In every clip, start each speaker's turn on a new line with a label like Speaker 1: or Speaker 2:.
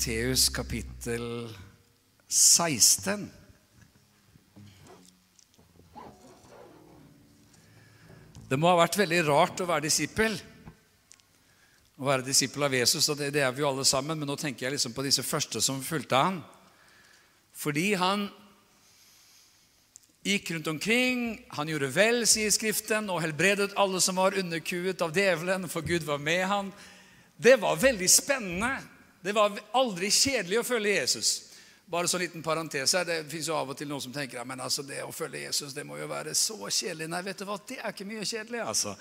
Speaker 1: Matteus kapittel 16. Det må ha vært veldig rart å være disippel. Å være disippel av Jesus, og det er vi jo alle sammen, men nå tenker jeg liksom på disse første som fulgte han. Fordi han gikk rundt omkring, han gjorde vel, sier Skriften, og helbredet alle som var underkuet av djevelen, for Gud var med han. Det var veldig spennende. Det var aldri kjedelig å følge Jesus. Bare så en liten parentes her. Det fins av og til noen som tenker men altså det å følge Jesus det må jo være så kjedelig. Nei, vet du hva? Det er ikke mye kjedelig. altså.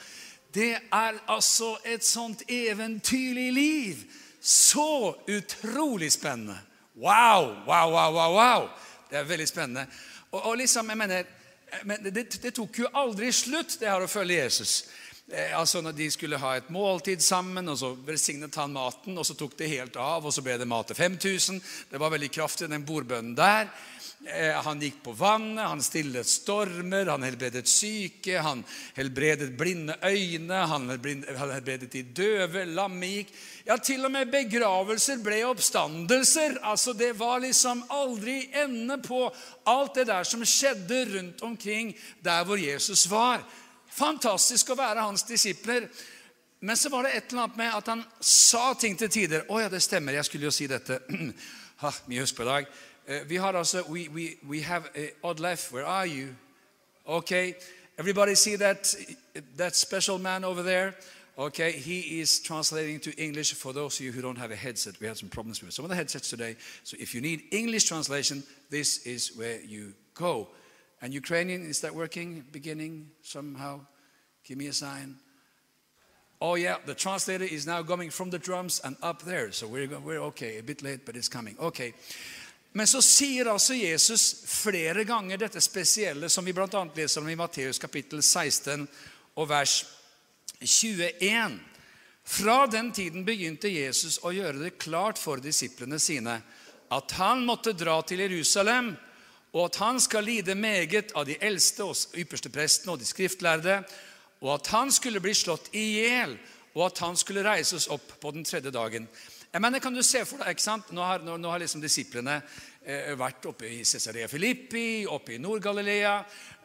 Speaker 1: Det er altså et sånt eventyrlig liv. Så utrolig spennende. Wow, wow, wow, wow. wow. Det er veldig spennende. Og, og liksom, jeg mener, men det, det, tok jo aldri slutt, det her å følge Jesus. Eh, altså når De skulle ha et måltid sammen, og så velsignet han maten. og Så tok det helt av, og så ble det mat til 5000. Det var veldig kraftig, den bordbønnen der. Eh, han gikk på vannet, han stillet stormer, han helbredet syke, han helbredet blinde øyne, han helbredet de døve, lamme gikk Ja, til og med begravelser ble oppstandelser. Altså, Det var liksom aldri ende på alt det der som skjedde rundt omkring der hvor Jesus var. Fantastisk å være hans disipler. Men så var det et eller annet med at han sa ting til tider. 'Å ja, det stemmer. Jeg skulle jo si dette.' ha, mye husk på i dag. Uh, vi har altså we, we, we have Odd life. Where are you? Okay. Everybody see that, that special man over there? Okay, he is translating to English for those of you who don't have a headset. We had some problems with some of the headsets today. So if you need English translation, this is where you go. And Ukrainian, is that working? Beginning somehow? Give me a sign. Oh, yeah, the translator is now coming from the drums and up there. So we're, we're okay. A bit late, but it's coming. Okay. Men så sier altså Jesus flere ganger dette spesielle som vi bl.a. leser om i Matteus kapittel 16 og vers 21. Fra den tiden begynte Jesus å gjøre det klart for disiplene sine at han måtte dra til Jerusalem og at han skal lide meget av de eldste og ypperste prestene og de skriftlærde, og at han skulle bli slått i hjel, og at han skulle reises opp på den tredje dagen. Jeg mener, kan du se for deg, ikke sant? Nå har, nå, nå har liksom disiplene eh, vært oppe i Cesarea Filippi, oppe i Nord-Galilea,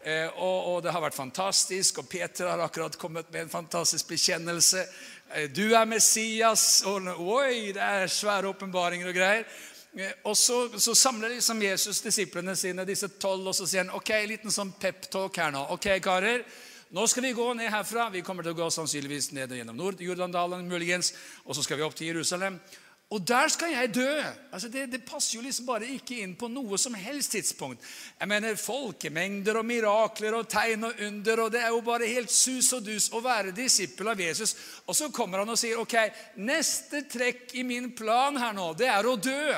Speaker 1: eh, og, og, det har vært fantastisk. Og Peter har akkurat kommet med en fantastisk bekjennelse. Eh, du er Messias. Og oi, det er svære åpenbaringer og greier. Eh, og så, så, samler liksom Jesus disiplene sine, disse tolv, og så sier han ok, en liten sånn peptalk her nå. Ok, karer, nå skal vi gå ned herfra. Vi kommer til å gå sannsynligvis ned gjennom Nord-Jordandalen, muligens, og så skal vi opp til Jerusalem. Og der skal jeg dø! Altså det, det, passer jo liksom bare ikke inn på noe som helst tidspunkt. Jeg mener Folkemengder og mirakler og tegn og under, og det er jo bare helt sus og dus å være disippel av Jesus. Og så kommer han og sier ok, neste trekk i min plan her nå, det er å dø.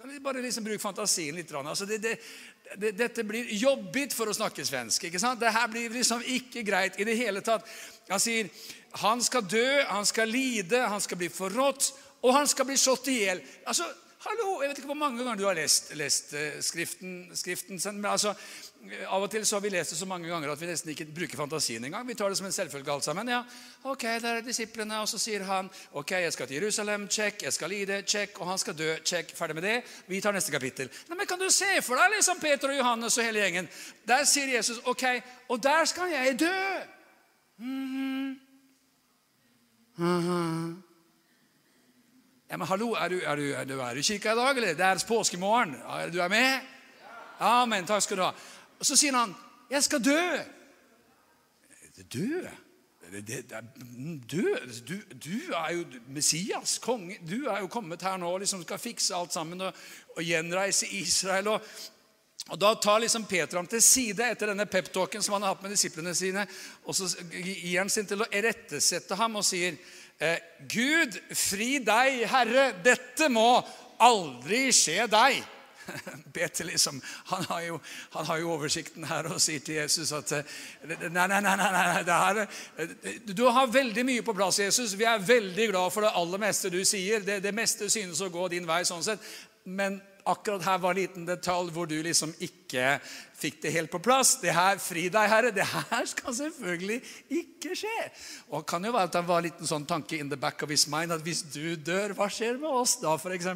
Speaker 1: Kan vi bare liksom bruke fantasien litt? Altså det, det, det, dette blir jobbigt for å snakke svensk. ikke sant? Dette blir liksom ikke greit i det hele tatt. Han sier han skal dø, han skal lide, han skal bli forrådt, og han skal bli slått i hjel. Altså, Hallo, Jeg vet ikke hvor mange ganger du har lest, lest uh, skriften, skriften, men altså, Av og til så har vi lest det så mange ganger at vi nesten ikke bruker fantasien engang. Vi tar det som en selvfølge alt sammen. ja, ok, Der er disiplene, og så sier han ok, jeg skal til Jerusalem, check, jeg skal lide, check, og han skal dø, check, ferdig med det. Vi tar neste kapittel. Nei, men Kan du se for deg liksom Peter og Johannes og hele gjengen? Der sier Jesus ok, og der skal jeg dø. Mm -hmm. Mm -hmm. Ja, men hallo, er du, er du, er du, er du i kirka i dag, eller? Det er påskemorgen. Du er med? Amen. Takk skal du ha. Og Så sier han, 'Jeg skal dø'. Dø? Du, du, du, er jo Messias, konge. Du er jo kommet her nå og liksom skal fikse alt sammen og, og gjenreise Israel. Og, og Da tar liksom Peter ham til side etter denne peptalken som han har hatt med disiplene sine. og Så gir han sin til å irettesette ham og sier Eh, Gud, fri deg, Herre, dette må aldri skje deg. Peter liksom, han har, jo, han har, jo, oversikten her og sier til Jesus at eh, Nei, nei, nei. nei, nei her, eh, du har veldig mye på plass, Jesus. Vi er veldig glad for det aller meste du sier. Det, det meste synes å gå din vei. sånn sett. Men akkurat her var en liten detalj hvor du liksom ikke fikk det helt på plass. Det her, Fri deg, Herre. Det her skal selvfølgelig ikke skje. Og kan jo være at det var en liten sånn tanke in the back of his mind at hvis du dør, hva skjer med oss da, f.eks.?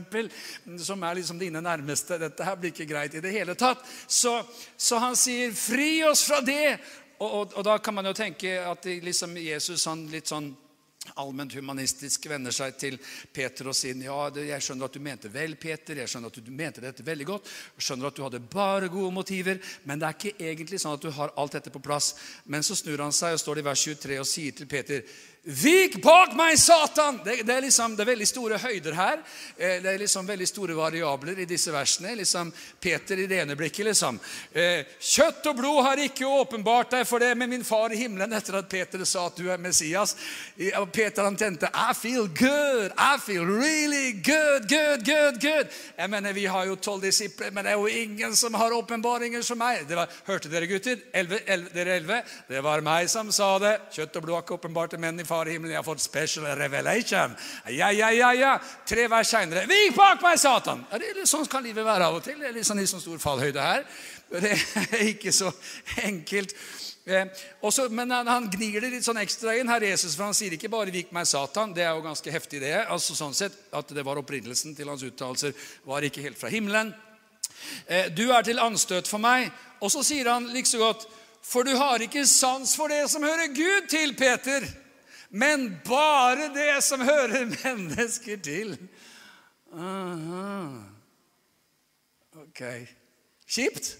Speaker 1: Som er liksom dine nærmeste. Dette her blir ikke greit i det hele tatt. Så, så han sier, 'Fri oss fra det'. Og, og, og da kan man jo tenke at liksom Jesus han litt sånn allment humanistisk vender seg til Peter og sier ja, jeg skjønner at du mente vel, Peter, jeg skjønner at du mente dette veldig godt, jeg skjønner at du hadde bare gode motiver, men det er ikke egentlig sånn at du har alt dette på plass. Men så snur han seg og står i vers 23 og sier til Peter Vik bak meg, Satan! Det, det, er liksom, det er veldig store høyder her. Eh, det er liksom veldig store variabler i disse versene. Liksom Peter i det ene blikket, liksom. Eh, Kjøtt og blod har ikke åpenbart deg for det, men min far i himmelen, etter at Peter sa at du er Messias. Peter han tente I feel good. I feel really good, good, good, good. Jeg mener, Vi har jo tolv disipler, men det er jo ingen som har åpenbaringer som meg. Var, hørte dere, gutter? Elve, elve, dere elleve? Det var meg som sa det. Kjøtt og blod har ikke åpenbart det, men i far i himmelen, jeg har fått special revelation. Ja, ja, ja, ja. Tre vers seinere Vik bak meg, Satan! Ja, det er litt sånn kan livet være av og til. Det er litt sånn, litt sånn stor fallhøyde her. Det er ikke så enkelt. Eh, også, men han, han, gnir det litt sånn ekstra inn, herr Jesus, for han sier ikke bare 'vik meg, Satan'. Det er jo ganske heftig, det. altså sånn sett At det var opprinnelsen til hans uttalelser, var ikke helt fra himmelen. Eh, 'Du er til anstøt for meg.' Og så sier han like så godt 'For du har ikke sans for det som hører Gud til, Peter' men bare det som hører mennesker til. Aha. Ok. Kjipt?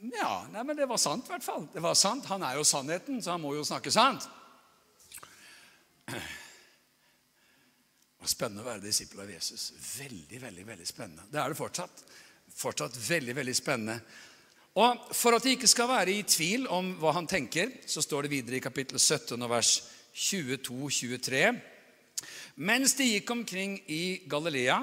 Speaker 1: Ja, nei, men det var sant i hvert fall. Det var sant. Han er jo sannheten, så han må jo snakke sant. Spennende å være disippel av Jesus. Veldig, veldig, veldig spennende. Det er det fortsatt. Fortsatt veldig, veldig spennende. Og For at de ikke skal være i tvil om hva han tenker, så står det videre i kapittel 17 og vers 22-23. Mens de gikk omkring i Galilea,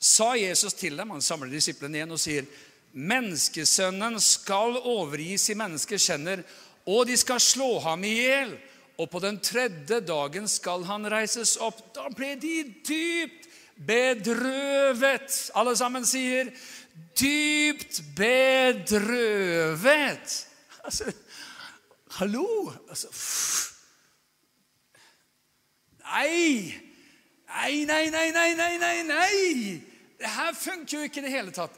Speaker 1: sa Jesus til dem Han samler disiplene igjen og sier, Menneskesønnen skal overgis i menneskers hender, og de skal slå ham i hjel. Og på den tredje dagen skal han reises opp. Da ble de dypt bedrøvet. Alle sammen sier dypt bedrøvet. Altså, hallo! Altså, nei! Nei, nei, nei, nei, nei, nei! nei. Det her funker jo ikke i det hele tatt.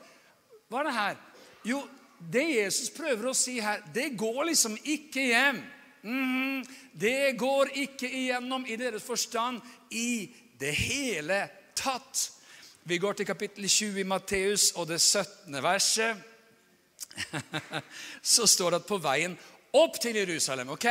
Speaker 1: Hva er det her? Jo, det Jesus prøver å si her, det går liksom ikke hjem. Mm. Det går ikke igjennom i deres forstand i det hele tatt. Vi går til kapittel 20 i Matteus og det 17. verset. Så står det at på veien opp til Jerusalem ok?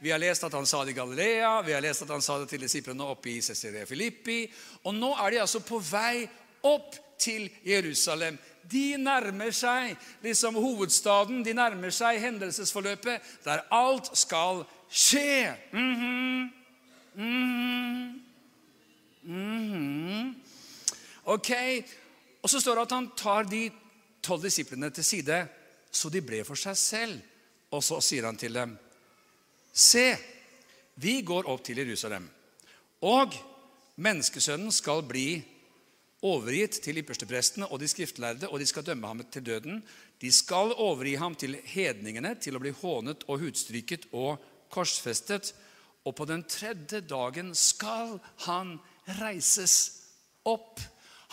Speaker 1: Vi har lest at han sa det i Galilea, vi har lest at han sa det til disiplene oppe i Cesarea Filippi. Og nå er de altså på vei opp til Jerusalem. De nærmer seg liksom hovedstaden, de nærmer seg hendelsesforløpet der alt skal skje. Mm -hmm. Mm -hmm. Mm -hmm. Ok, Og så står det at han tar de tolv disiplene til side, så de ble for seg selv. Og så sier han til dem, Se, vi går opp til Jerusalem, og menneskesønnen skal bli overgitt til yppersteprestene og de skriftlærde, og de skal dømme ham til døden. De skal overgi ham til hedningene, til å bli hånet og hudstryket og korsfestet. Og på den tredje dagen skal han reises opp.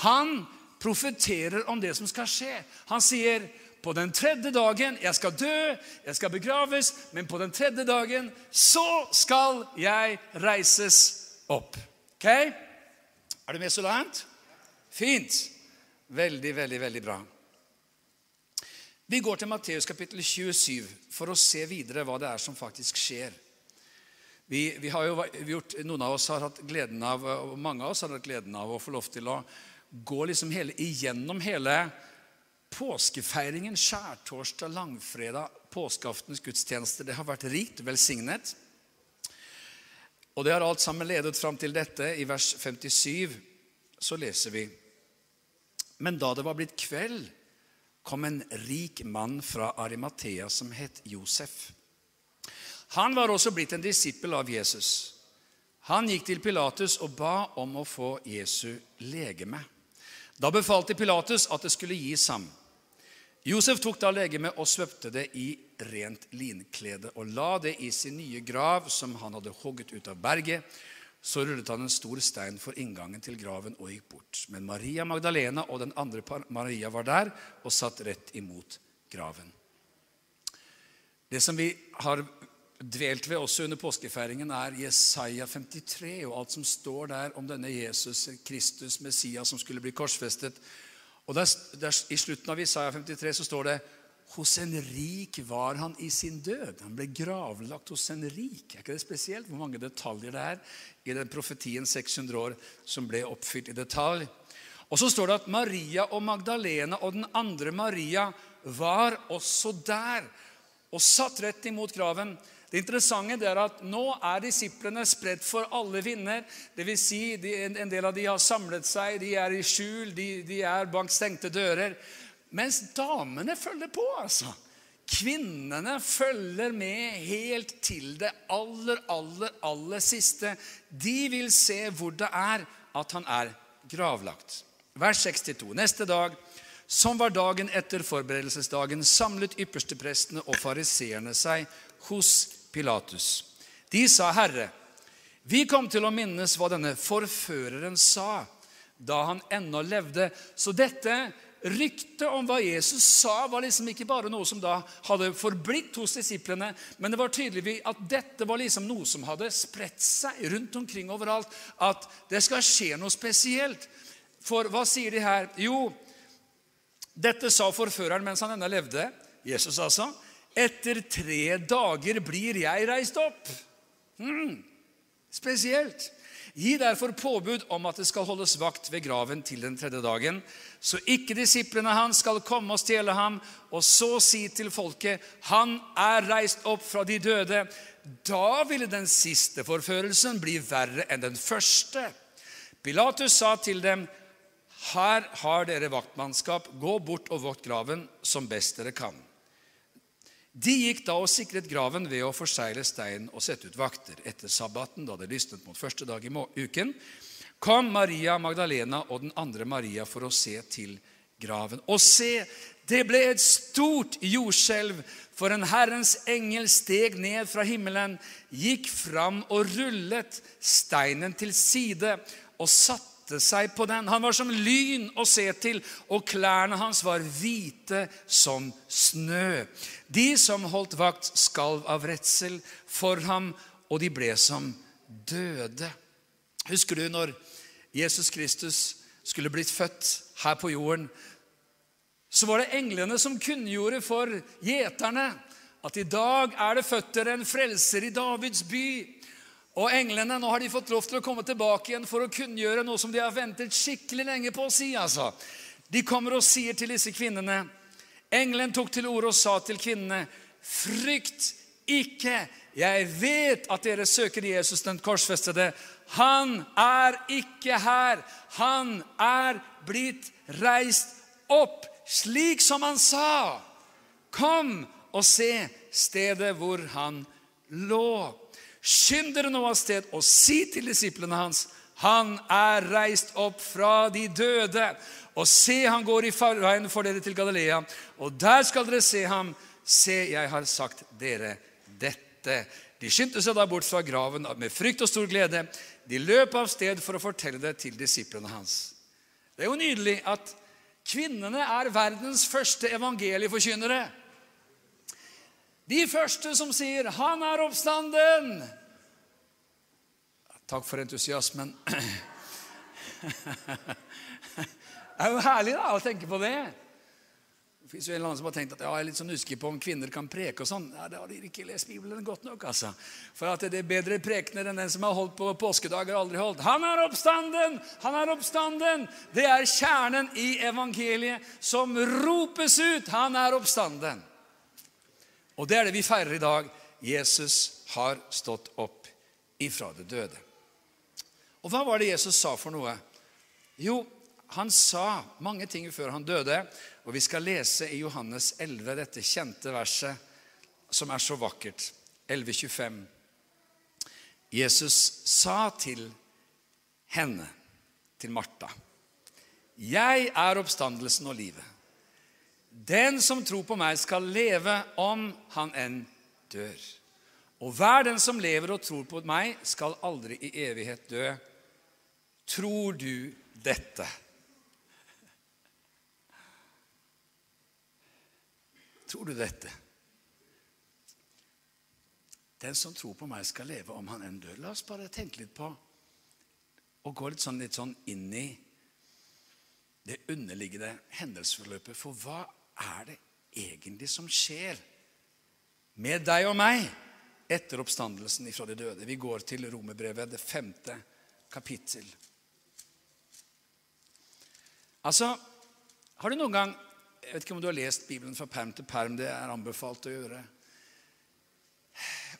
Speaker 1: Han profeterer om det som skal skje. Han sier på den tredje dagen jeg skal dø, jeg skal begraves, men på den tredje dagen så skal jeg reises opp. Ok? Er du med så langt? Fint. Veldig, veldig, veldig bra. Vi går til Matteus kapittel 27 for å se videre hva det er som faktisk skjer. Vi, vi har jo gjort, Noen av oss har hatt gleden av, og mange av oss har hatt gleden av å få lov til å gå liksom hele, igjennom hele påskefeiringen, skjærtorsdag, langfredag, påskeaftens gudstjenester. Det har vært rikt velsignet. Og det har alt sammen ledet fram til dette. I vers 57 så leser vi Men da det var blitt kveld, kom en rik mann fra Arimathea som het Josef. Han var også blitt en disippel av Jesus. Han gikk til Pilatus og ba om å få Jesu legeme. Da befalte Pilatus at det skulle gis ham. Josef tok da legemet og svøpte det i rent linklede og la det i sin nye grav, som han hadde hogget ut av berget. Så rullet han en stor stein for inngangen til graven og gikk bort. Men Maria Magdalena og den andre Maria var der og satt rett imot graven. Det som vi har dvelt ved også under påskefeiringen, er Jesaja 53 og alt som står der om denne Jesus, Kristus, Messias, som skulle bli korsfestet. Og der, der, I slutten av Jesaja 53 så står det hos en rik var han i sin død. Han ble gravlagt hos en rik. Er ikke det spesielt hvor mange detaljer det er i den profetien 600 år som ble oppfylt i detalj? Og så står det at Maria og Magdalena og den andre Maria var også der og satt rett imot graven. Det interessante er at nå er disiplene spredt for alle vinder. Dvs. Si, en del av de har samlet seg, de er i skjul, de, de er bak stengte dører. Mens damene følger på, altså. Kvinnene følger med helt til det aller, aller, aller siste. De vil se hvor det er at han er gravlagt. Vers 62. Neste dag, som var dagen etter forberedelsesdagen, samlet yppersteprestene og fariseerne seg hos Pilatus. De sa, 'Herre, vi kom til å minnes hva denne forføreren sa da han ennå levde.' Så dette ryktet om hva Jesus sa, var liksom ikke bare noe som da hadde forblitt hos disiplene, men det var tydelig at dette var liksom noe som hadde spredt seg rundt omkring overalt. At det skal skje noe spesielt. For hva sier de her? Jo, dette sa forføreren mens han ennå levde. Jesus, altså. Etter tre dager blir jeg reist opp. Hmm. Spesielt. Gi derfor påbud om at det skal holdes vakt ved graven til den tredje dagen, så ikke disiplene hans skal komme og stjele ham, og så si til folket, han er reist opp fra de døde. Da ville den siste forførelsen bli verre enn den første. Pilatus sa til dem, her har dere vaktmannskap, gå bort og vokt graven som best dere kan. De gikk da og sikret graven ved å forsegle steinen og sette ut vakter. Etter sabbaten, da det lysnet mot første dag i uken, kom Maria Magdalena og den andre Maria for å se til graven. Og se, det ble et stort jordskjelv, for en Herrens engel steg ned fra himmelen, gikk fram og rullet steinen til side og satte satte seg på den. Han var som lyn å se til, og klærne hans var hvite som snø. De som holdt vakt, skalv av redsel for ham, og de ble som døde. Husker du når Jesus Kristus skulle blitt født her på jorden? Så var det englene som kunngjorde for gjeterne at i dag er det født dere en frelser i Davids by. Og englene nå har de fått lov til å komme tilbake igjen for å kunngjøre noe som de har ventet skikkelig lenge på å si. altså. De kommer og sier til disse kvinnene Engelen tok til orde og sa til kvinnene, 'Frykt ikke. Jeg vet at dere søker Jesus den korsfestede. Han er ikke her. Han er blitt reist opp, slik som han sa. Kom og se stedet hvor han lå. Skynd dere nå av sted og si til disiplene hans han er reist opp fra de døde. Og se, han går i farveien for dere til Galilea, og der skal dere se ham. Se, jeg har sagt dere dette. De skyndte seg da bort fra graven med frykt og stor glede. De løp av sted for å fortelle det til disiplene hans. Det er jo nydelig at kvinnene er verdens første evangelieforkynnere. De første som sier 'Han er oppstanden'. Takk for entusiasmen. Det er jo herlig da, å tenke på det. Det fins en eller annen som har tenkt at ja, jeg er litt sånn usikker på om kvinner kan preke. og sånn. Ja, Da har de ikke lest Bibelen godt nok. altså. For at det er bedre prekener enn den som har holdt på påskedager, aldri holdt. Han er oppstanden! Han er oppstanden! Det er kjernen i evangeliet som ropes ut. Han er oppstanden. Og det er det vi feirer i dag. Jesus har stått opp ifra det døde. Og hva var det Jesus sa for noe? Jo, han sa mange ting før han døde. Og vi skal lese i Johannes 11 dette kjente verset som er så vakkert. 11.25. Jesus sa til henne, til Martha, Jeg er oppstandelsen og livet. Den som tror på meg, skal leve om han enn dør. Og hver den som lever og tror på meg, skal aldri i evighet dø. Tror du dette? Tror du dette? Den som tror på meg, skal leve om han enn dør. La oss bare tenke litt på og gå litt sånn, litt sånn inn i det underliggende hendelsesforløpet. For hva er det egentlig som skjer med deg og meg etter oppstandelsen ifra de døde? Vi går til Romerbrevet, det femte kapittel. Altså, har du noen gang Jeg vet ikke om du har lest Bibelen fra perm til perm. Det er anbefalt å gjøre.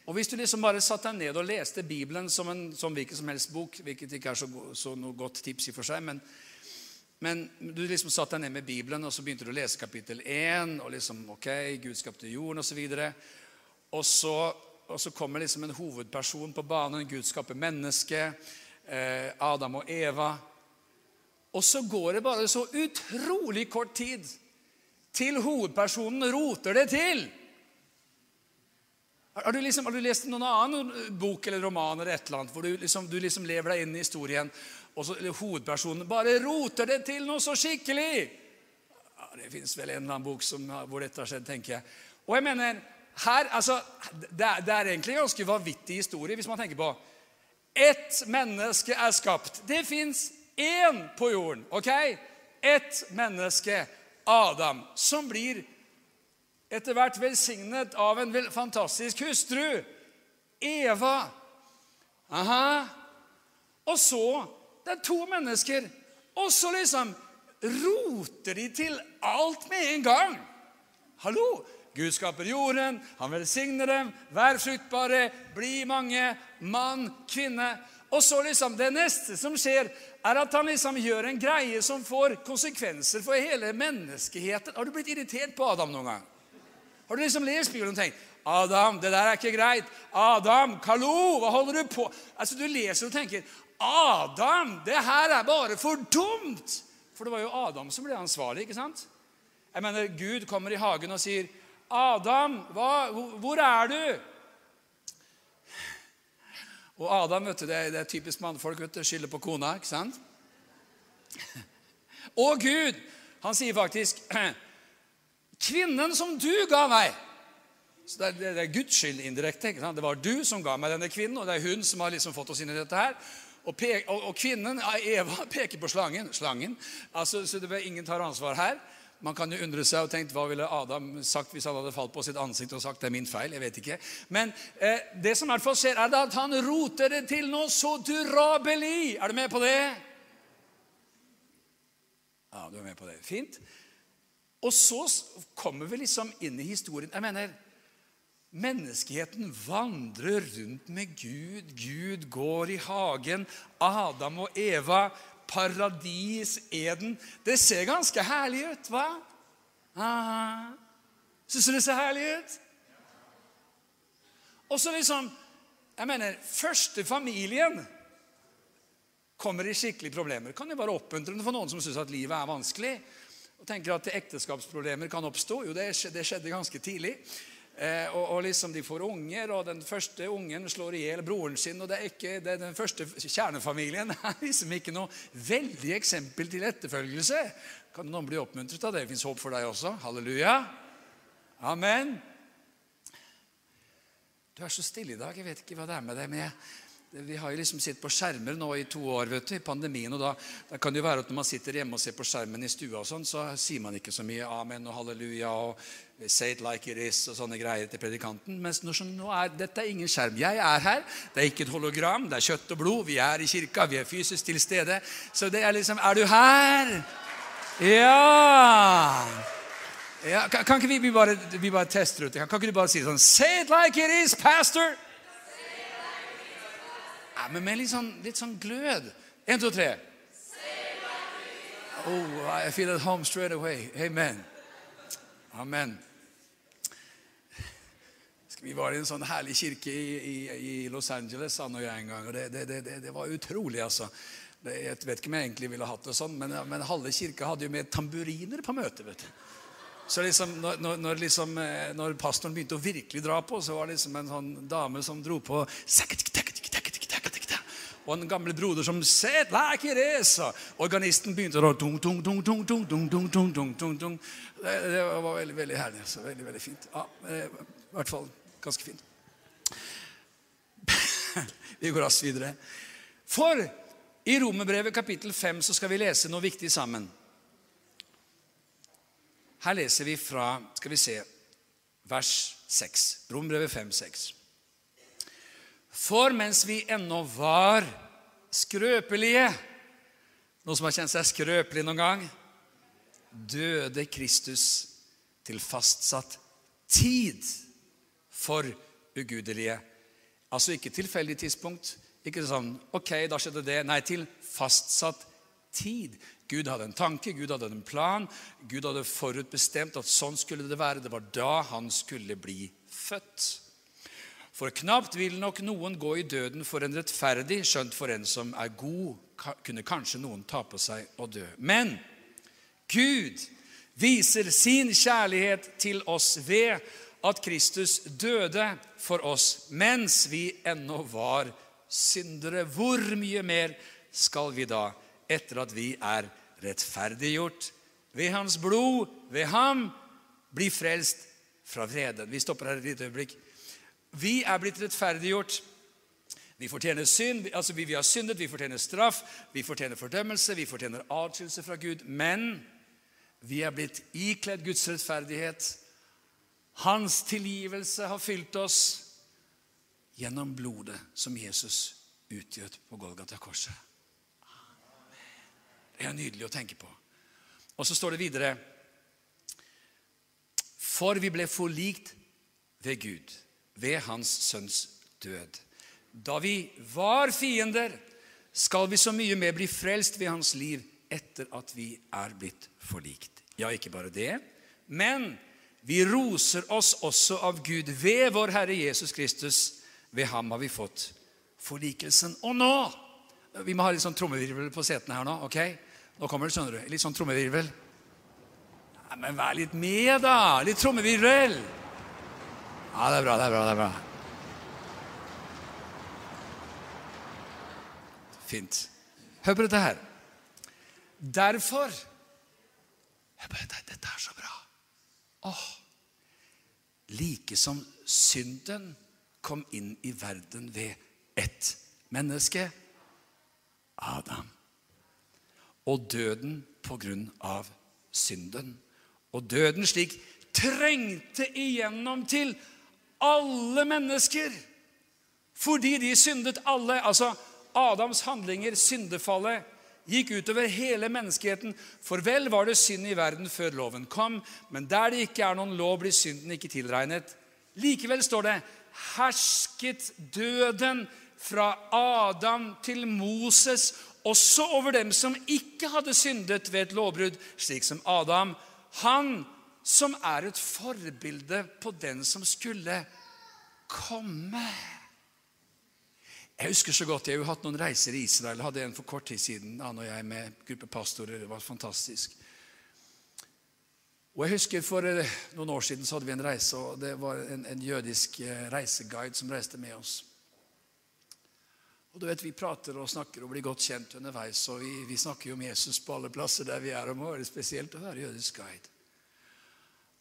Speaker 1: Og Hvis du liksom bare satte deg ned og leste Bibelen som en som hvilken som helst bok, hvilket ikke er så, så noe godt tips i for seg, men men du liksom satte deg ned med Bibelen, og så begynte du å lese kapittel 1. Og liksom, ok, Gud skapte jorden, osv. Og, så og så kommer liksom en hovedperson på banen. Gud skaper mennesket. Eh, Adam og Eva. Og så går det bare så utrolig kort tid til hovedpersonen roter det til. Har du, liksom, har du lest noen annen bok eller roman eller et eller annet, hvor du liksom, du liksom lever deg inn i historien, og så hovedpersonen bare roter det til noe så skikkelig. Ja, det fins vel en eller annen bok som, hvor dette har skjedd, tenker jeg. Og jeg mener, her, altså, det, er, det er egentlig en ganske vanvittig historie hvis man tenker på Ett menneske er skapt. Det fins én på jorden. ok? Ett menneske, Adam, som blir etter hvert velsignet av en fantastisk hustru. Eva. Aha. Og så det er to mennesker. Og så liksom roter de til alt med en gang. Hallo! Gud skaper jorden, han velsigner dem. Vær fruktbare, bli mange, mann, kvinne. Og så liksom Det neste som skjer, er at han liksom gjør en greie som får konsekvenser for hele menneskeheten. Har du blitt irritert på Adam noen gang? Har du liksom lest Bibelen og tenkt Adam, det der er ikke greit. Adam, hallo, hva holder du på Altså, Du leser og tenker Adam, det her er bare for dumt! For det var jo Adam som ble ansvarlig. ikke sant? Jeg mener, Gud kommer i hagen og sier, 'Adam, hva, hvor er du?' Og Adam vet du, det er, det er typisk mannfolk. vet du, Skylder på kona. ikke sant? Og Gud, han sier faktisk 'Kvinnen som du ga meg' Så det er, det er Guds skyld indirekte. ikke sant? Det var du som ga meg denne kvinnen, og det er hun som har liksom fått oss inn i dette her. Og, pek, og, og, kvinnen, Eva, peker på slangen. slangen. Altså, så det, Ingen tar ansvar her. Man kan jo undre seg og tenke, Hva ville Adam sagt hvis han hadde falt på sitt ansikt og sagt det er min feil? Jeg vet ikke. Men eh, det som i hvert fall skjer, er at han roter det til noe så durabelig. Er du med på det? Ja, du er med på det. Fint. Og så kommer vi liksom inn i historien. Jeg mener, Menneskeheten vandrer rundt med Gud. Gud går i hagen. Adam og Eva. Paradis, Eden. Det ser ganske herlig ut, hva? Syns du det ser herlig ut? Og så liksom Jeg mener, første familien kommer i skikkelige problemer. Kan jo være oppmuntrende for noen som syns at livet er vanskelig. Og tenker at ekteskapsproblemer kan oppstå. Jo, det skjedde ganske tidlig. Eh, og, og, liksom De får unger, og den første ungen slår i hjel broren sin. og det er ikke, det er Den første kjernefamilien er liksom ikke noe veldig eksempel til etterfølgelse. Kan noen bli oppmuntret av det? Det fins håp for deg også. Halleluja. Amen. Du er så stille i dag. Jeg vet ikke hva det er med deg. men jeg vi har jo liksom sittet på skjermer nå i to år vet du, i pandemien. og da, da, kan det jo være at Når man sitter hjemme og ser på skjermen i stua, og sånn, så sier man ikke så mye amen og halleluja og say it like it is og sånne greier til predikanten. Mens nå, nå er, dette er ingen skjerm. Jeg er her. Det er ikke et hologram. Det er kjøtt og blod. Vi er i kirka. Vi er fysisk til stede. Så det er liksom Er du her? Ja! ja kan, kan, ikke vi, vi, bare, vi bare tester ut det? Kan, kan ikke du bare si sånn Say it like it is, pastor! Ja, men med litt sånn, litt sånn glød. Én, to, tre. Oh, I feel at home straight away. Amen. Amen. Vi var i en sånn herlig kirke i, i, i Los Angeles han og jeg en gang. og det, det, det, det, var utrolig, altså. Jeg vet ikke om jeg egentlig ville hatt det sånn, men, men halve kirka hadde jo med tamburiner på møtet. vet du. Så liksom, når, når, liksom, eh, når, pastoren begynte å virkelig dra på, så var det liksom en sånn dame som dro på og en gammel broder som set like it is. organisten begynte å tung, tung, tung, tung, tung, tung, tung, tung, tung, tung, tung. Det, det var veldig veldig herlig. Så veldig, veldig fint. Ja, I hvert fall ganske fint. vi går raskt videre. For i Romerbrevet kapittel 5 så skal vi lese noe viktig sammen. Her leser vi fra skal vi se, vers 6. Romerbrevet 5, 6. For mens vi ennå var skrøpelige Noen som har kjent seg skrøpelig noen gang? Døde Kristus til fastsatt tid for ugudelige. Altså ikke tilfeldig tidspunkt. Ikke sånn Ok, da skjedde det. Nei, til fastsatt tid. Gud hadde en tanke, Gud hadde en plan. Gud hadde forutbestemt at sånn skulle det være. Det var da han skulle bli født. For knapt vil nok noen gå i døden for en rettferdig, skjønt for en som er god, kunne kanskje noen ta på seg å dø. Men Gud viser sin kjærlighet til oss ved at Kristus døde for oss mens vi ennå var syndere. Hvor mye mer skal vi da, etter at vi er rettferdiggjort ved Hans blod, ved Ham, bli frelst fra vreden? Vi stopper her et lite øyeblikk. Vi er blitt rettferdiggjort. Vi fortjener synd, altså vi, vi har syndet, vi fortjener straff, vi fortjener fordømmelse, vi fortjener adskillelse fra Gud. Men vi er blitt ikledd Guds rettferdighet. Hans tilgivelse har fylt oss gjennom blodet som Jesus utgjøt på Golgata-korset. Det er nydelig å tenke på. Og så står det videre For vi ble forlikt ved Gud ved hans sønns død. Da vi var fiender, skal vi så mye mer bli frelst ved hans liv etter at vi er blitt forlikt. Ja, ikke bare det, men vi roser oss også av Gud ved vår Herre Jesus Kristus. Ved ham har vi fått forlikelsen. Og nå Vi må ha litt sånn trommevirvel på setene her nå. ok? Nå kommer det, skjønner du. Litt sånn trommevirvel. Nei, men vær litt med, da! Litt trommevirvel. Ja, det er bra, det er bra. det er bra. Fint. Hør på dette her. Derfor Hør på dette, dette er så bra. Åh. Like som synden kom inn i verden ved ett menneske, Adam, og døden på grunn av synden. Og døden slik trengte igjennom til alle mennesker. Fordi de syndet alle. Altså Adams handlinger, syndefallet, gikk utover hele menneskeheten. For vel var det synd i verden før loven kom, men der det ikke er noen lov, blir synden ikke tilregnet. Likevel står det hersket døden fra Adam til Moses, også over dem som ikke hadde syndet ved et lovbrudd, slik som Adam. Han som er et forbilde på den som skulle komme. Jeg husker så godt, jeg har jo hatt noen reiser i Israel. Hadde en for kort tid siden han og jeg med gruppe pastorer. Det var fantastisk. Og jeg husker For eh, noen år siden så hadde vi en reise, og det var en, en jødisk eh, reiseguide som reiste med oss. Og du vet, Vi prater og snakker og blir godt kjent underveis. og Vi, vi snakker jo om Jesus på alle plasser der vi er. og må være spesielt å være jødisk guide.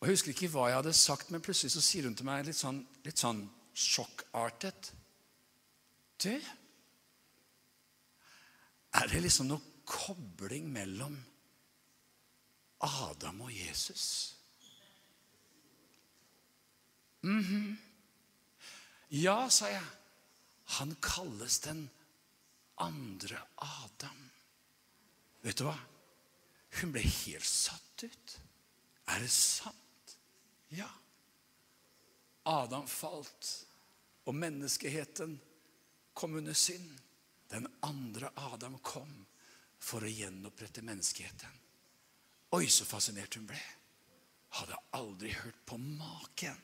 Speaker 1: Og Jeg husker ikke hva jeg hadde sagt, men plutselig så sier hun til meg litt sånn, litt sånn sjokkartet Du, er det liksom noe kobling mellom Adam og Jesus? Mm -hmm. Ja, sa jeg. Han kalles den andre Adam. Vet du hva? Hun ble helt satt ut. Er det sant? Ja. Adam falt, og menneskeheten kom under synd. Den andre Adam kom for å gjenopprette menneskeheten. Oi, så fascinert hun ble. Hadde aldri hørt på maken.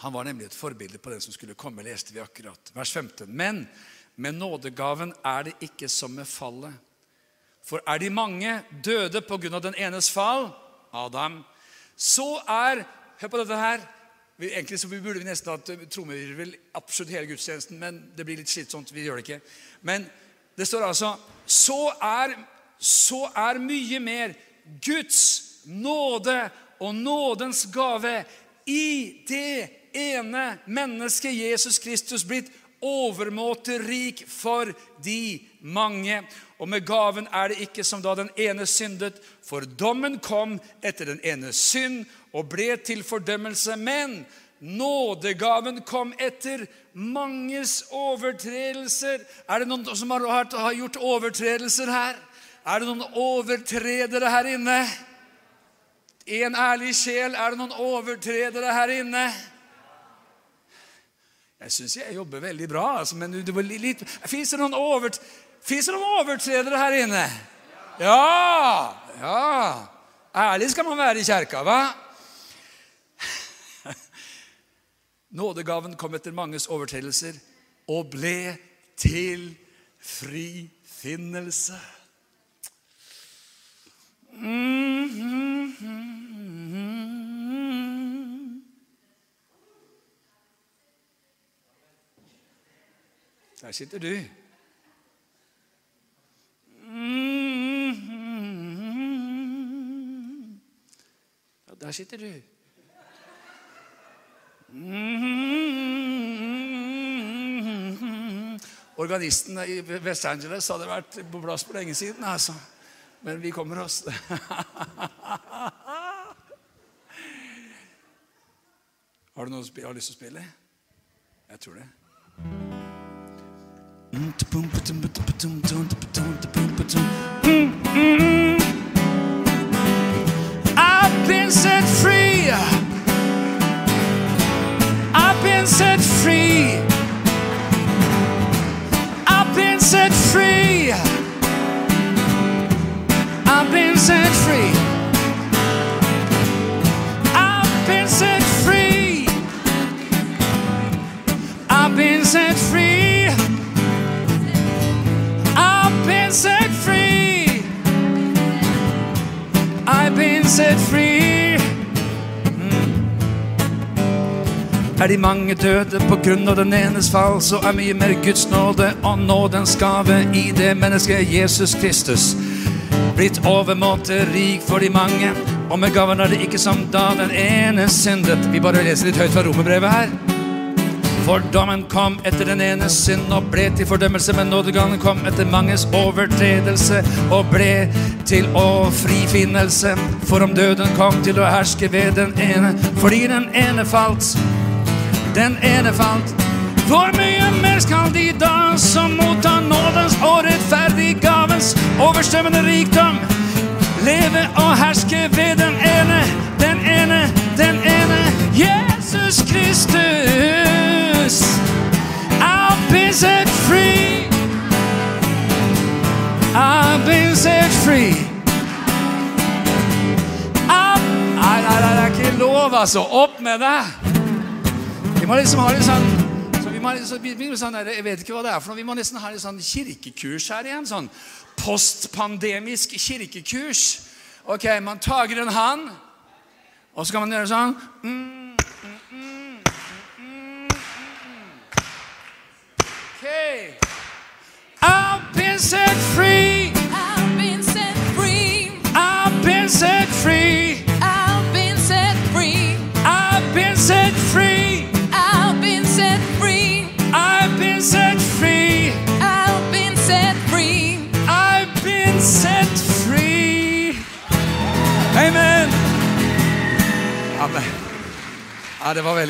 Speaker 1: Han var nemlig et forbilde på den som skulle komme, leste vi akkurat. Vers 15. Men Med nådegaven er det ikke som med fallet. For er de mange døde på grunn av den enes fall, Adam, så er Hør på dette her. Egentlig så burde vi nesten hatt trommevirvel absolutt hele gudstjenesten, men det blir litt slitsomt. Vi gjør det ikke. Men det står altså så er, så er mye mer Guds nåde og nådens gave i det ene mennesket Jesus Kristus blitt overmåte rik for de mange. Og med gaven er det ikke som da den ene syndet, for dommen kom etter den ene synd og ble til fordømmelse. Men nådegaven kom etter manges overtredelser. Er det noen som har, gjort overtredelser her? Er det noen overtredere her inne? En ærlig sjel, er det noen overtredere her inne? Jeg syns jeg jobber veldig bra, altså, men det var litt Fins det, over, det noen overtredere her inne? Ja! Ja! Ærlig skal man være i kjerka, hva? Nådegaven kom etter manges overtredelser og ble til frifinnelse. Mm -hmm. Der sitter du. Ja, der sitter du. Organisten i West Angeles hadde vært på plass på lenge siden, altså. Men vi kommer oss. Har du noe har lyst til å spille? Jeg tror det. I've been set free. Mm. Er de mange døde på grunn av den enes fall, så er mye mer Guds nåde og nådens gave i det mennesket Jesus Kristus. Blitt overmåte rik for de mange, og med gaven er det ikke som da den ene syndet. Vi bare leser litt høyt fra romerbrevet her. For dommen kom etter den ene synd og ble til fordømmelse, men nådegangen kom etter manges overtredelse og ble til å frifinnelse. For om døden kom til å herske ved den ene, fordi den ene falt, den ene falt. Hvor mye mer skal de da som mottar nådens og rettferdiggavens overstrømmende rikdom, leve og herske ved den ene, den ene, den ene, Jesus Kristus? Been set free. I've been set free. Up. Nei, nei, nei, det er ikke lov, altså. Opp med det! Vi må liksom ha litt sånn så vi må, så, vi sånn Jeg vet ikke hva det er for noe. Vi må nesten ha litt sånn kirkekurs her igjen. Sånn postpandemisk kirkekurs. Ok, man tager en hand, og så kan man gjøre sånn. Mm.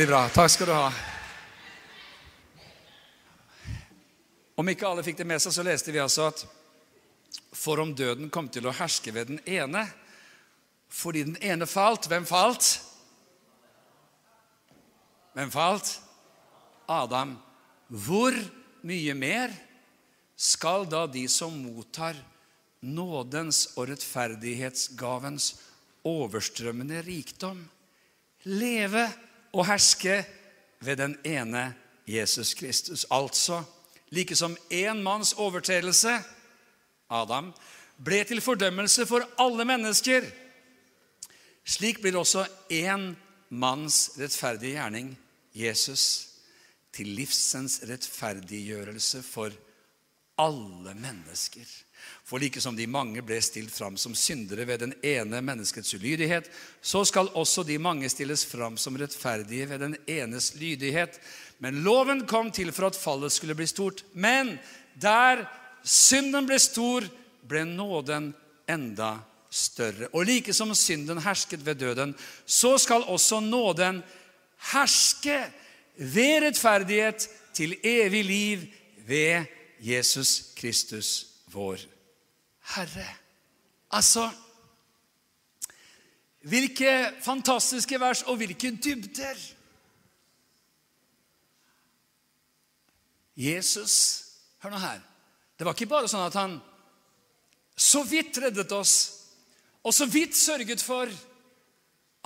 Speaker 1: Veldig bra. Takk skal du ha. Om ikke alle fikk det med seg, så leste vi altså at for om døden kom til å herske ved den ene fordi den ene falt Hvem falt? Hvem falt? Adam. Hvor mye mer skal da de som mottar nådens og rettferdighetsgavens overstrømmende rikdom, leve og herske ved den ene Jesus Kristus? Altså like som én manns overtredelse, Adam, ble til fordømmelse for alle mennesker. Slik blir også én manns rettferdige gjerning, Jesus, til livsens rettferdiggjørelse for alle mennesker. For like som de mange ble stilt fram som syndere ved den ene menneskets ulydighet, så skal også de mange stilles fram som rettferdige ved den enes lydighet. Men loven kom til for at fallet skulle bli stort. Men der synden ble stor, ble nåden enda større. Og like som synden hersket ved døden, så skal også nåden herske ved rettferdighet til evig liv ved Jesus Kristus, vår Herre. Altså Hvilke fantastiske vers, og hvilke dybder! Jesus Hør nå her. Det var ikke bare sånn at han så vidt reddet oss, og så vidt sørget for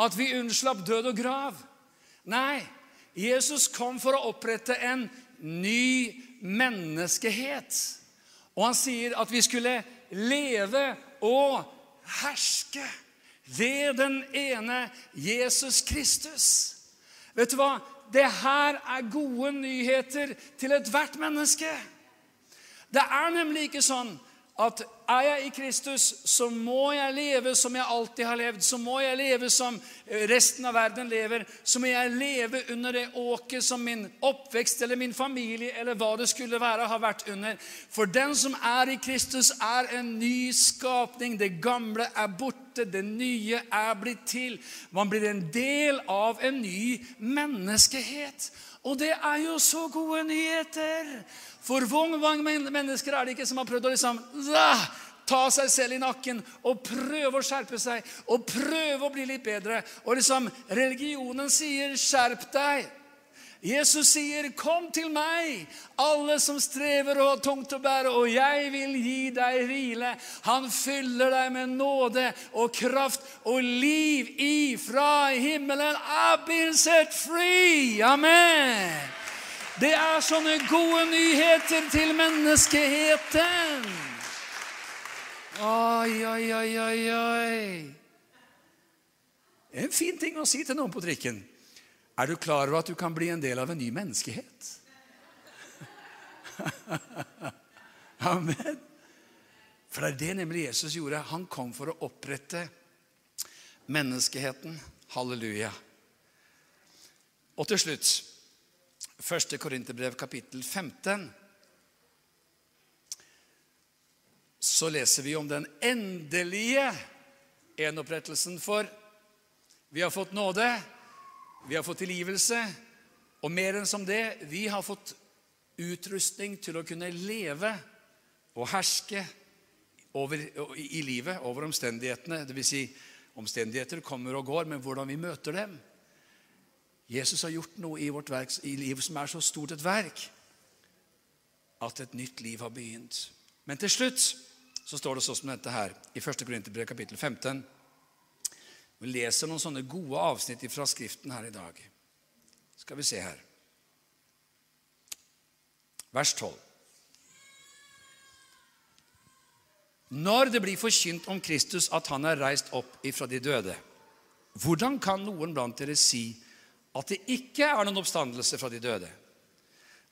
Speaker 1: at vi unnslapp død og grav. Nei, Jesus kom for å opprette en ny menneskehet. Og han sier at vi skulle leve og herske ved den ene Jesus Kristus. Vet du hva? Det her er gode nyheter til ethvert menneske. Det er nemlig ikke sånn at er jeg i Kristus, så må jeg leve som jeg alltid har levd. Så må jeg leve som resten av verden lever. Så må jeg leve under det åket som min oppvekst eller min familie eller hva det skulle være, har vært under. For den som er i Kristus, er en ny skapning. Det gamle er borte, det nye er blitt til. Man blir en del av en ny menneskehet. Og det er jo så gode nyheter. For hvor mange mennesker er det ikke som har prøvd å liksom, ta seg selv i nakken og prøve å skjerpe seg og prøve å bli litt bedre? Og liksom, religionen sier 'skjerp deg'. Jesus sier, 'Kom til meg, alle som strever og har tungt å bære, og jeg vil gi deg hvile.' Han fyller deg med nåde og kraft og liv ifra himmelen. I've been set free. Amen. Det er sånne gode nyheter til menneskeheten. Oi, oi, oi, oi, oi. En fin ting å si til noen på trikken. Er du klar over at du kan bli en del av en ny menneskehet? Amen. For det er det nemlig Jesus gjorde. Han kom for å opprette menneskeheten. Halleluja. Og til slutt, 1. Korinterbrev kapittel 15, så leser vi om den endelige gjenopprettelsen. For vi har fått nåde, vi har fått tilgivelse, og mer enn som det, vi har fått utrustning til å kunne leve og herske over, i livet over omstendighetene. Vil si, omstendigheter kommer og går, men hvordan vi møter dem. Jesus har gjort noe i vårt verk, i livet som er så stort et verk at et nytt liv har begynt. Men til slutt så står det sånn som dette her i 1. Korinterbrev kapittel 15. Vi leser noen sånne gode avsnitt fra Skriften her i dag. Skal vi se her. Vers 12. Når det blir forkynt om Kristus at han er reist opp ifra de døde, hvordan kan noen blant dere si at det ikke er noen oppstandelse fra de døde?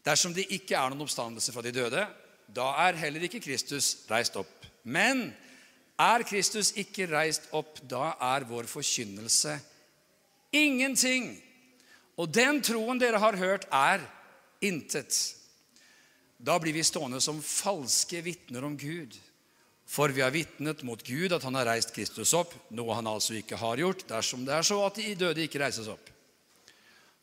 Speaker 1: Dersom det ikke er noen oppstandelse fra de døde, da er heller ikke Kristus reist opp. Men er Kristus ikke reist opp, da er vår forkynnelse ingenting. Og den troen dere har hørt, er intet. Da blir vi stående som falske vitner om Gud. For vi har vitnet mot Gud at han har reist Kristus opp, noe han altså ikke har gjort, dersom det er så at de døde ikke reises opp.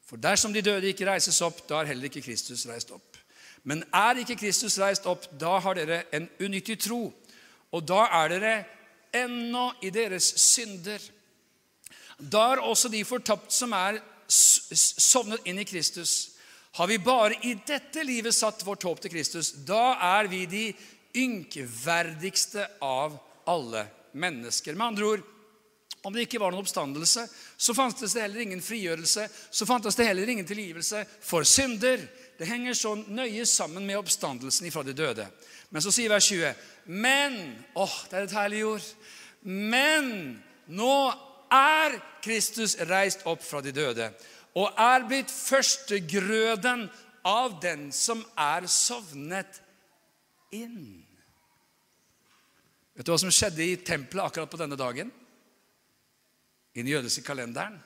Speaker 1: For dersom de døde ikke reises opp, da er heller ikke Kristus reist opp. Men er ikke Kristus reist opp, da har dere en unyttig tro. Og da er dere ennå i deres synder. Da er også de fortapt som er sovnet inn i Kristus. Har vi bare i dette livet satt vårt håp til Kristus, da er vi de ynkverdigste av alle mennesker. Med andre ord, om det ikke var noen oppstandelse, så fantes det heller ingen frigjørelse. Så fantes det heller ingen tilgivelse for synder. det henger så nøye sammen med oppstandelsen ifra de døde. Men så sier vers 20 Men åh, det er et herlig ord. Men nå er Kristus reist opp fra de døde og er blitt førstegrøden av den som er sovnet inn. Vet du hva som skjedde i tempelet akkurat på denne dagen? I den jødiske kalenderen?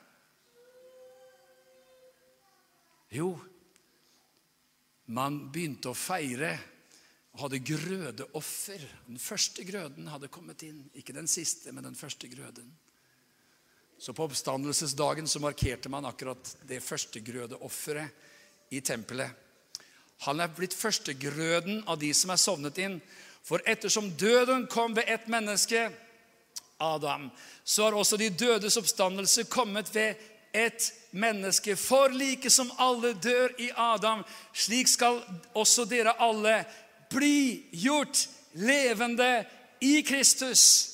Speaker 1: Jo, man begynte å feire og hadde grødeoffer. Den første grøden hadde kommet inn. Ikke den siste, men den første grøden. Så på oppstandelsesdagen så markerte man akkurat det første grødeofferet i tempelet. Han er blitt førstegrøden av de som er sovnet inn. For ettersom døden kom ved ett menneske, Adam, så har også de dødes oppstandelse kommet ved et menneske. For like som alle dør i Adam, slik skal også dere alle bli gjort levende i Kristus.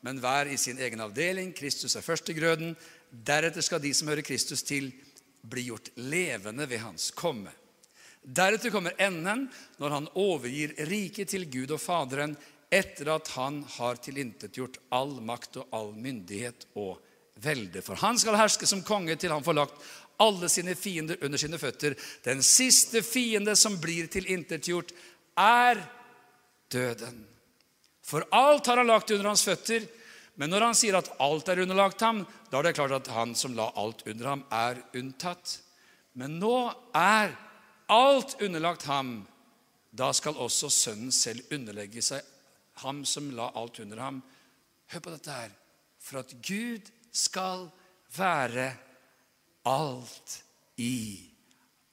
Speaker 1: Men hver i sin egen avdeling. Kristus er førstegrøden. Deretter skal de som hører Kristus til, bli gjort levende ved hans komme. Deretter kommer enden, når han overgir riket til Gud og Faderen, etter at han har tilintetgjort all makt og all myndighet og velde. For han skal herske som konge til han får lagt alle sine fiender under sine føtter. Den siste fiende som blir tilintetgjort, er døden. For alt har han lagt under hans føtter. Men når han sier at alt er underlagt ham, da er det klart at han som la alt under ham, er unntatt. Men nå er alt underlagt ham. Da skal også Sønnen selv underlegge seg ham som la alt under ham. Hør på dette her. For at Gud skal være alt i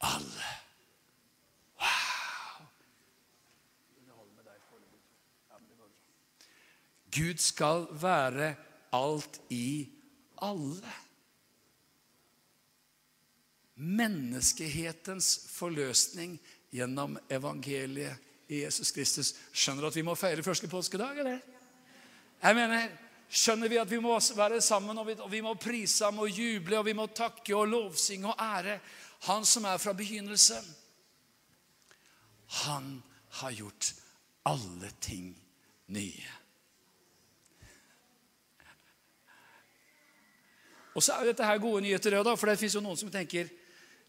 Speaker 1: alle. Gud skal være alt i alle. Menneskehetens forløsning gjennom evangeliet i Jesus Kristus. Skjønner du at vi må feire første påskedag, eller? Jeg mener, skjønner vi at vi må være sammen, og vi, og vi må prise ham og juble, og vi må takke og lovsynge og ære Han som er fra begynnelsen. Han har gjort alle ting nye. Og så er jo dette her gode nyheter, da, for det fins jo noen som tenker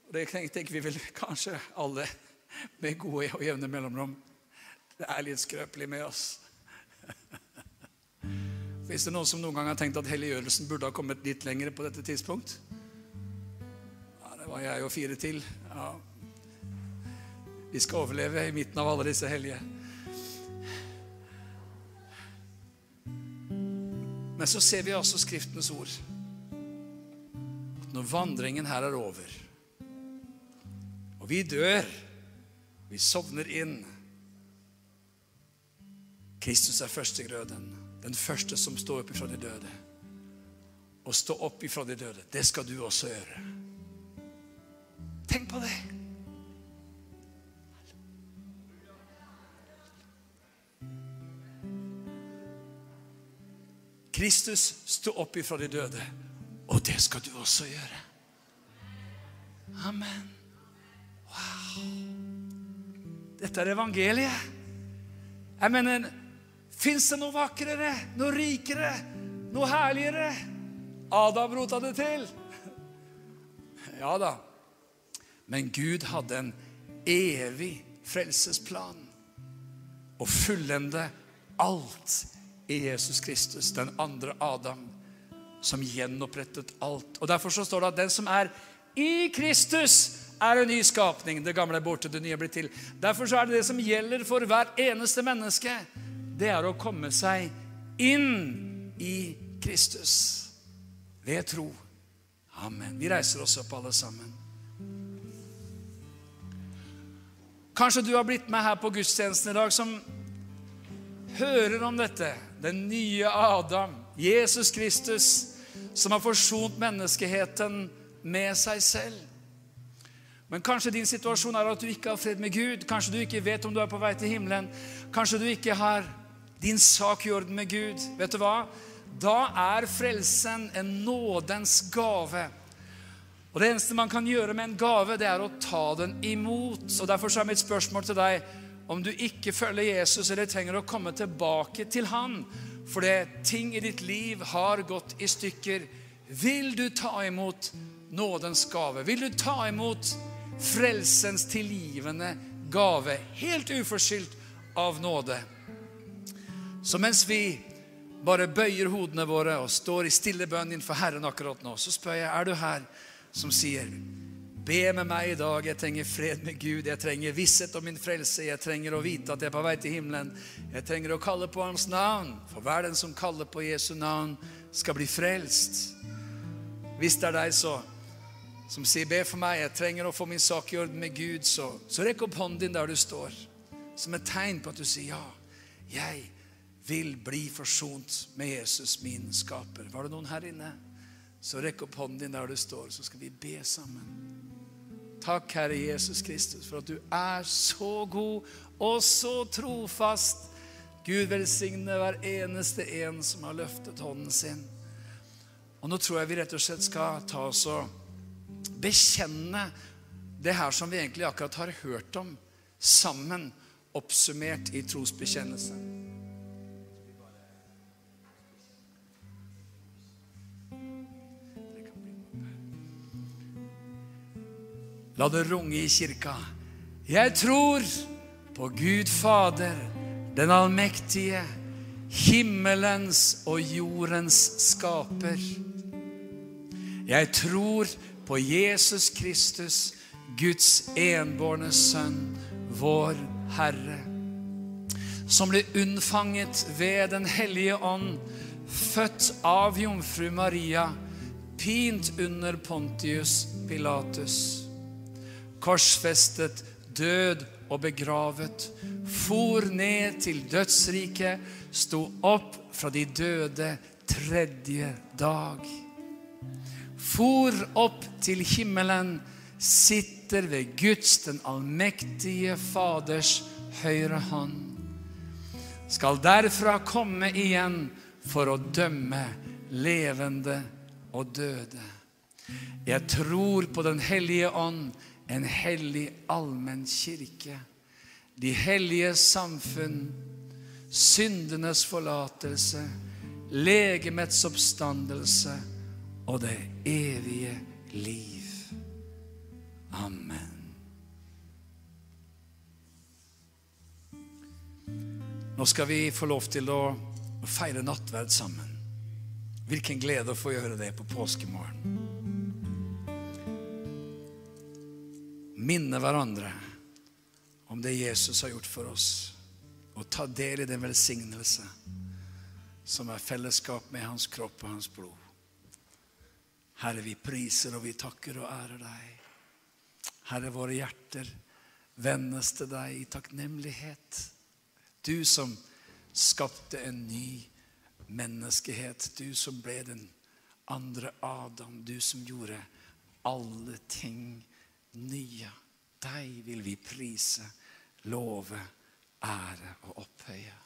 Speaker 1: og det tenker vi vel kanskje alle med gode og jevne mellomrom. Det er litt skrøpelig med oss. Fins det noen som noen gang har tenkt at helliggjørelsen burde ha kommet litt lenger på dette tidspunkt? Ja, Det var jeg og fire til. Ja. Vi skal overleve i midten av alle disse hellige. Men så ser vi altså Skriftens ord. Når vandringen her er over, og vi dør, vi sovner inn Kristus er førstegrøden, den første som står opp ifra de døde. Å stå opp ifra de døde, det skal du også gjøre. Tenk på det. Kristus sto opp ifra de døde, og det skal du også gjøre. Amen. Wow. Dette er evangeliet. Jeg mener, fins det noe vakrere, noe rikere, noe herligere? Adam rota det til. Ja da. Men Gud hadde en evig frelsesplan. Å fullende alt i Jesus Kristus, den andre Adam, som gjenopprettet alt. Og Derfor så står det at den som er i Kristus, er en ny skapning. Det gamle er borte, det nye blitt til. Derfor så er det det som gjelder for hver eneste menneske. Det er å komme seg inn i Kristus ved tro. Amen. Vi reiser oss opp, alle sammen. Kanskje du har blitt med her på gudstjenesten i dag som hører om dette. Den nye Adam, Jesus Kristus, som har forsont menneskeheten med seg selv. Men kanskje din situasjon er at du ikke har fred med Gud. Kanskje du ikke vet om du er på vei til himmelen. Kanskje du ikke har din sak i orden med Gud. Vet du hva? Da er frelsen en nådens gave. Og Det eneste man kan gjøre med en gave, det er å ta den imot. Og Derfor så er mitt spørsmål til deg om du ikke følger Jesus eller trenger å komme tilbake til han fordi ting i ditt liv har gått i stykker. Vil du ta imot nådens gave? Vil du ta imot frelsens tilgivende gave, helt uforskyldt av nåde? Så mens vi bare bøyer hodene våre og står i stille bønn innenfor Herren akkurat nå, så spør jeg er du her som sier Be med meg i dag. Jeg trenger fred med Gud. Jeg trenger visshet om min frelse. Jeg trenger å vite at jeg er på vei til himmelen. Jeg trenger å kalle på Hans navn. For hver den som kaller på Jesu navn, skal bli frelst. Hvis det er deg så, som sier 'be for meg', jeg trenger å få min sak i orden med Gud, så, så rekk opp hånden din der du står. Som et tegn på at du sier 'ja, jeg vil bli forsont med Jesus, min skaper'. Var det noen her inne? Så rekk opp hånden din der du står, så skal vi be sammen. Takk, Herre Jesus Kristus, for at du er så god og så trofast. Gud velsigne hver eneste en som har løftet hånden sin. Og nå tror jeg vi rett og slett skal ta oss og bekjenne det her som vi egentlig akkurat har hørt om, sammen oppsummert i trosbekjennelse. La det runge i kirka. Jeg tror på Gud Fader, den allmektige, himmelens og jordens skaper. Jeg tror på Jesus Kristus, Guds enbårne sønn, vår Herre, som ble unnfanget ved Den hellige ånd, født av jomfru Maria, pint under Pontius Pilatus korsfestet, død og begravet, for ned til dødsriket, sto opp fra de døde tredje dag. For opp til himmelen, sitter ved Guds, den allmektige Faders høyre hånd. Skal derfra komme igjen for å dømme levende og døde. Jeg tror på Den hellige ånd, en hellig allmenn kirke, de hellige samfunn, syndenes forlatelse, legemets oppstandelse og det evige liv. Amen. Nå skal vi få lov til å feire nattverd sammen. Hvilken glede å få gjøre det på påskemorgen. Minne hverandre om det Jesus har gjort for oss, og ta del i den velsignelse som er fellesskap med hans kropp og hans blod. Herre, vi priser og vi takker og ærer deg. Herre, våre hjerter vendes til deg i takknemlighet. Du som skapte en ny menneskehet. Du som ble den andre Adam. Du som gjorde alle ting nye. Deg vil vi prise, love, ære og opphøye.